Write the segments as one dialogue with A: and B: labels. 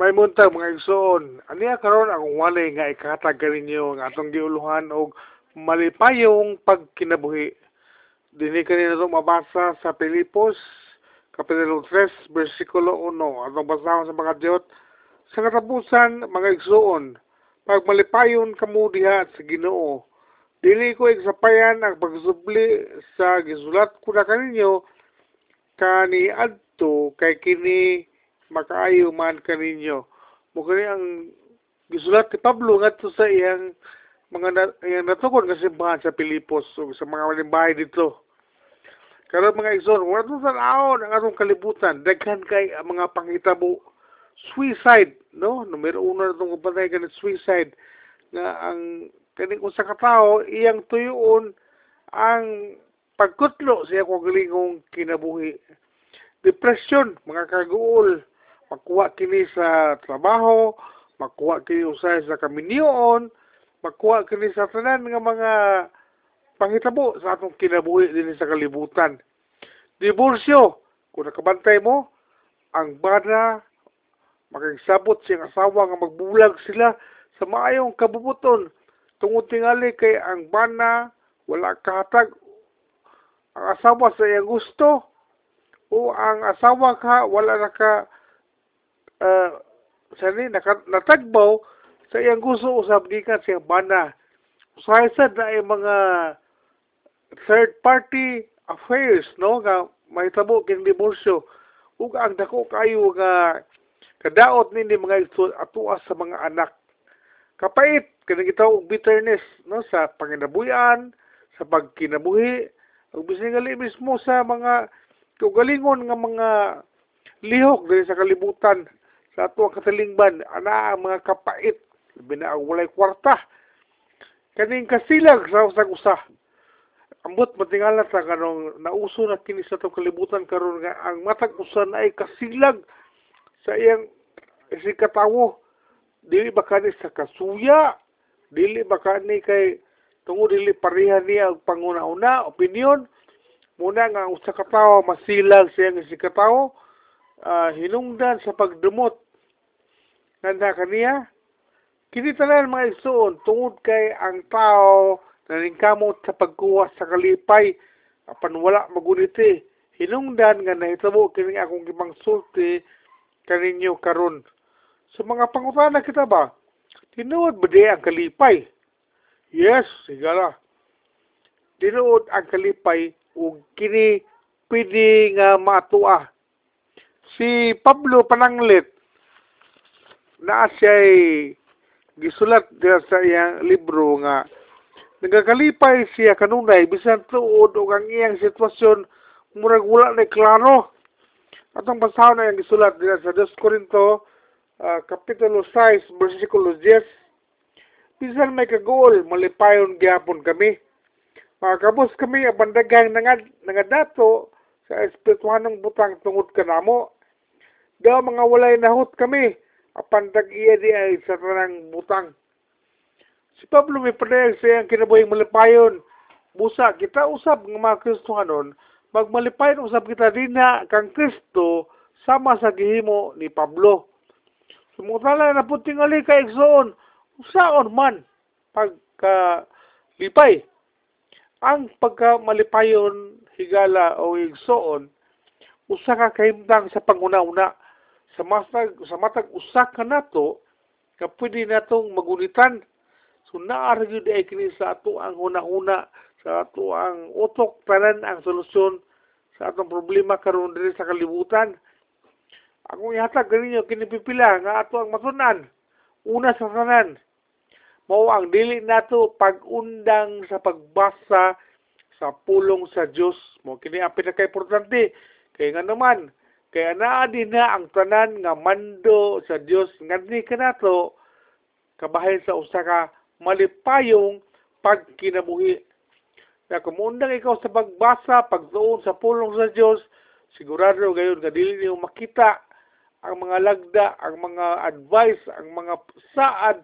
A: may muntag mga igsoon. Aniya karon ang walay nga ikahatag kaninyo nga atong giuluhan og malipayong pagkinabuhi. Dini kanina itong mabasa sa Pilipos, Kapitulo 3, versikulo 1. Atong basahon sa mga Diyot. Sa katapusan, mga igsoon, pag malipayon kamo diha sa Ginoo, dili ko igsapayan ang pagsubli sa gisulat ko na kaninyo kani adto kay kini makaayo man kaninyo. Mukha ang gisulat ni Pablo ngadto sa iyang mga na, iyang natukon nga simbahan sa Pilipos o sa mga malimbahay dito. Karon mga igsoon, wala itong sanahon ang atong kalibutan. Daghan kay ang mga panghitabo. Suicide, no? Numero uno na itong kapatay ganit suicide. Nga ang kaning usa ka tawo iyang tuyoon ang pagkutlo sa iyang kagalingong kinabuhi. Depression, mga kaguol, makuha kini sa trabaho, makuha kini usay sa kaminyoon, makuha kini sa tanan nga mga panghitabo sa atong kinabuhi din sa kalibutan. Diborsyo, kung nakabantay mo, ang bana makagsabot siyang asawa nga magbulag sila sa maayong kabubuton tungod tingali kay ang bana wala kahatag ang asawa sa iyang gusto o ang asawa ka wala na ka uh, sani naka, natagbaw sa iyang gusto usab gikan siyang bana. Usahay sad na ay mga third party affairs no nga mahitabo king diborsyo. Ug ang dako kayo nga kadaot nini mga atuas sa mga anak. Kapait kani gitaw og bitterness no sa panginabuyan sa pagkinabuhi. Ug bisan gali mismo sa mga kaugalingon nga mga lihok diri sa kalibutan sa ato ang katalingban ana ang mga kapait labi na ang walay kwarta. Kaning kasilag sa usag usa. Ambot matingala ta kanong nauso na kini sa itong kalibutan karon nga ang matag usan ay kasilag sa iyang si katawo dili ba kani sa kasuya? Dili ba kani kay tungod dili pareha niya ang panguna-una opinion muna nga usa ka tawo masilag sa iyang si katawo uh, hinungdan sa pagdumot nanda kaniya kini tanan mga igsoon tungod kay ang tao naningkamot sa pagkuha sa kalipay apan wala maguniti hinungdan nga nahitabo kini akong gipangsulti kaninyo karon. Sa mga pangutana kita ba? Tinuod ba di ang kalipay? Yes sigala tinuod ang kalipay ug kini pwede nga matua. Si Pablo Pananglit na siya'y gisulat sa iyang libro nga nagakalipay siya kanunay bisan tuod og ang iyang sitwasyon murag wala na klaro. Atong basahon na yung gisulat diya sa 2 Corinto uh, kapitulo 6 versikulo 10 bisan may kagool malipayon gyapon kami. Makakabos kami abandagang nangad nangadato sa espirituhanong butang tungod kanamo. Daw mga walay nahut kami apan tag-iya di ay sa tanang butang Si Pablo may padayag sa iyang kinabuhing malipayon. Busa, kita usab ng mga Kristohanon, magmalipayon usab kita din na kang Kristo sama sa gihimo ni Pablo. Sumutala na po tingali ka igsoon, usaon man pagka lipay. Ang pagka malipayon higala o igsoon, usa ka kahimtang sa panguna-una. Sa matag, sa matag usa ka nato, ka pwede natong magunitan So naaragyo di ay kini sa ato ang una-una, sa ato ang utok tanan ang solusyon sa atong problema karon diri sa kalibutan. Ako ihatag ganinyo kini pipila nga ato ang matunan. Una sa tanan, mao ang dili nato pag-undang sa pagbasa sa pulong sa Dios. Mo kini ang pinaka-importante kay nga naman kaya naa din na ang tanan nga mando sa Dios ngadni kanato kabahin sa usa ka malipayong pagkinabuhi. Na kumundang ikaw sa pagbasa, pagtuon sa pulong sa Diyos, sigurado gayon nga dili niyo makita ang mga lagda, ang mga advice, ang mga saad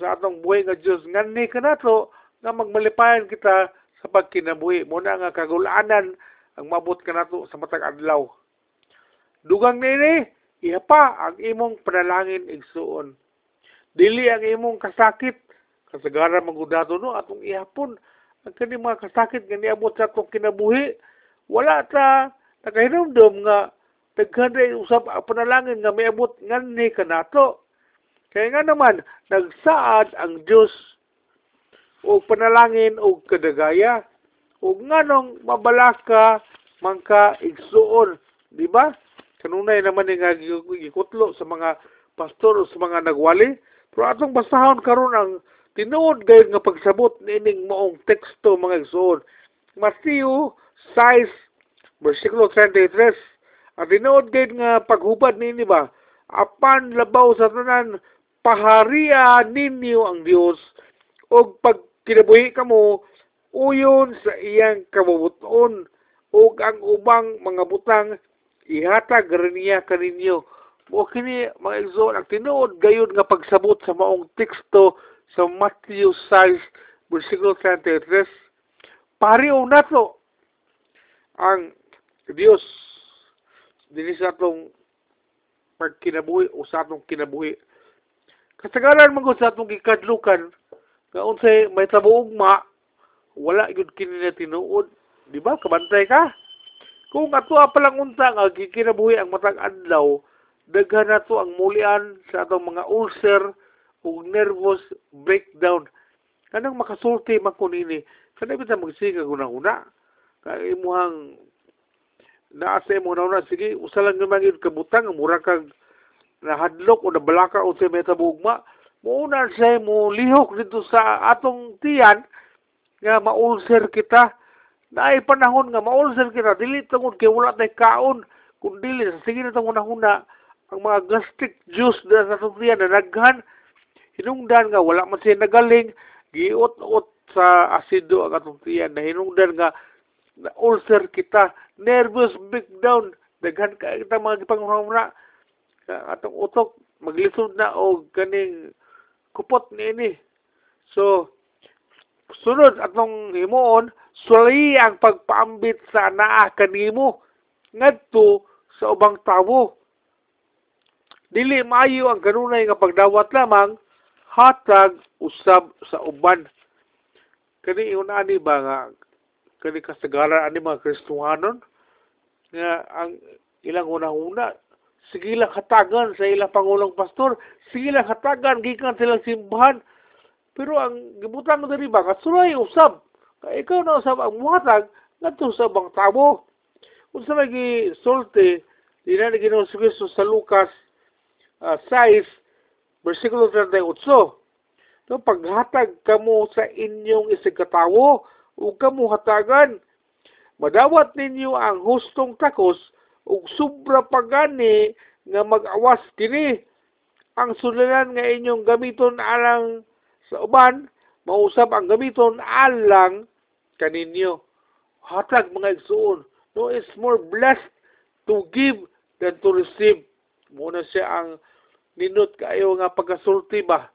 A: sa atong buhay nga Diyos. Ngani ka nato nga magmalipayan kita sa pagkinabuhi. Muna nga kagulanan ang mabot ka nato sa matag adlaw. Dugang nini, ihapa ang imong panalangin igsuon dili ang imong kasakit. Kasagara magudato no atong ihapon. Ang kani mga kasakit nga niabot sa atong kinabuhi wala ta nakahinumdum nga daghan usab ang panalangin nga miabot nganni kanato. Kaya nga naman nagsaad ang Dios o panalangin o kadagaya. O nganong mabalas ka mangka igsuon di ba kanunay naman nga gikutlo sa mga pastor sa mga nagwali pero atong basahon karon ang tinuod gayud nga pagsabot nining maong teksto mga igsoon. Matthew 6 versikulo 33 ang tinuod gayud nga paghubad nini ba apan labaw sa tanan pahariya ninyo ang Dios og pag kinabuhi kamo uyon sa iyang kabubuton ug ang ubang mga butang ihatag niya kaninyo o kini mga igsoon ang tinuod gayud nga pagsabot sa maong teksto sa Matthew 6 versikulo 33 pariw nato ang Dios dinhi sa atong pagkinabuhi o sa atong kinabuhi. Kasagaran man sa atong gikadlukan nga unsay may tabuugma wala gyud kini na tinuod. Di ba? Kabantay ka kung ato pa lang unta nga gikinabuhi ang matag adlaw daghan na to ang mulian sa atong mga ulcer ug nervous breakdown. Kanang makasulti man ko nini kana bitaw magsiga guna-una kay imuhang naa sa imo na sige usa lang naman yun kabutang mura kag nahadlok o nabalaka o sa metabugma muuna sa mo lihok dito sa atong tiyan nga maulser kita na ay panahon nga maulser kita dili tungod kay wala tay kaon kun dili sige na tong una ang mga gastric juice na sa tutriyan na naghan hinungdan nga wala man siya nagaling giot-ot sa asido ang atong tiyan na hinungdan nga na ulcer kita nervous breakdown daghan ka kita mga gipanghumra atong utok maglisod na og kaning kupot niini so sunod atong himuon suli ang pagpaambit sa naa kanimo ngadto sa ubang tawo dili maayo ang kanunay nga pagdawat lamang hatag usab sa uban. Kani una ani ba nga kani kasagaran ani mga Kristohanon nga ang ilang una-una sige lang hatagan sa ilang pangulong pastor sige lang hatagan gikan silang simbahan. Pero ang gibutang diri ba kasulay usab kay ikaw na usab ang muhatag ngadto sa bang tawo unsa lagi sulti di na Ginoo sa Lucas uh, 6, versikulo 38. No, paghatag kamo sa inyong isigkatawo, ug kamo hatagan, madawat ninyo ang hustong takos ug sobra pagani nga mag-awas kini. Ang sulanan nga inyong gamiton alang sa uban mausap ang gamiton alang kaninyo hatag mga igsuon no it's more blessed to give than to receive muna siya ang ninot kayo nga pagkasulti ba.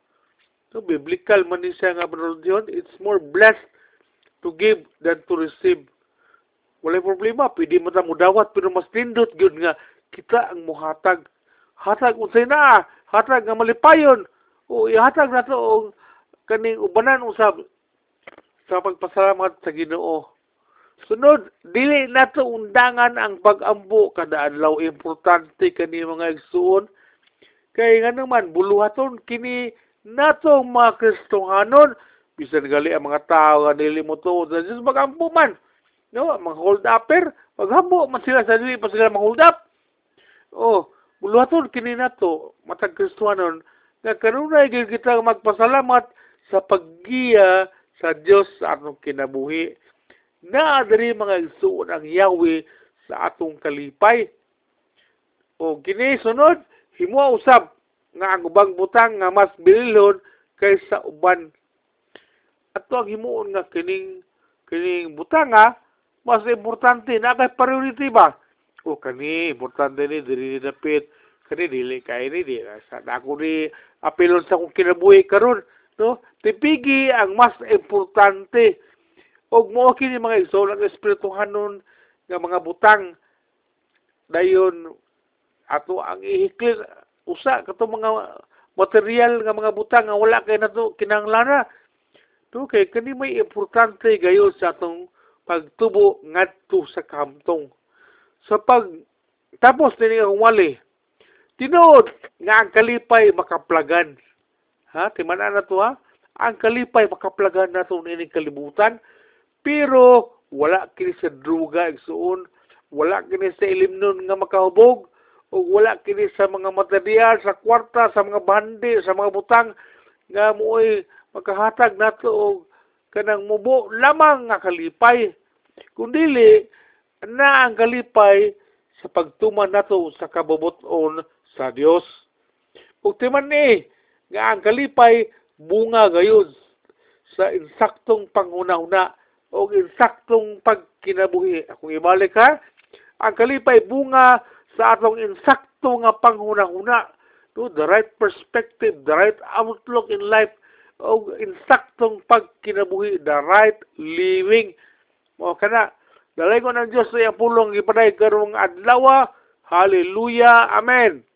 A: So, biblical man ni siya nga religion, it's more blessed to give than to receive. Walay problema, pwede mo mo dawat, pero mas nindot yun nga, kita ang muhatag. Hatag unsay na, hatag nga malipayon. O ihatag na to, kaning ubanan usab sa pagpasalamat sa Ginoo. Sunod, dili nato undangan ang pag-ambo kada adlaw importante kani mga igsuon Kay nga naman, buluhaton kini nato mga Kristohanon, bisan gali ang mga tao nga dili mo to, sa Diyos magampo man. No, mga hold upper, maghambo man sila sa dili pa sila mga hold up. Oh, buluhaton kini nato, matag Kristohanon, nga kanunay gyud kita magpasalamat sa paggiya sa Dios sa atong kinabuhi. Na diri mga igsuon ang Yahweh sa atong kalipay. O kini sunod, himo usab nga ang ubang butang nga mas bililhon kaysa uban ato ang himuon nga kining kining butang nga mas importante na kay priority ba o kani importante ni diri dapit kani dili kay ni di sa dako ni apelon sa kung kinabuhi karon no tipigi ang mas importante. Og mo kini mga igsoon ang espirituhanon nga mga butang. Dayon ato ang ihiklit usa kato mga material nga mga butang nga wala kay nato kinahanglan to kay kani may importante gayon sa atong pagtubo ngadto sa kamtong. Sa pag tapos dini ang wali. Tinuod nga ang kalipay makaplagan ha? Timan na to ha? Ang kalipay makaplagan nato ini kalibutan. Pero wala kini sa druga igsuon wala kini sa ilimnon nga makahubog. O wala kini sa mga material, sa kwarta, sa mga bandi, sa mga butang nga mo'y makahatag nato og kanang mubo lamang nga kalipay. Kundili na ang kalipay sa pagtuman nato sa kabubuton sa Dios. Ug timan ni nga ang kalipay bunga gayud sa insaktong panghuna-huna o insaktong pagkinabuhi. Kung ibalik ha, ang kalipay bunga sa atong insakto nga panghuna-huna to the right perspective, the right outlook in life, o insaktong pagkinabuhi, the right living. Mo kana dalay ko ng Dios sa iyang pulong ipaday karong adlaw. Hallelujah. Amen.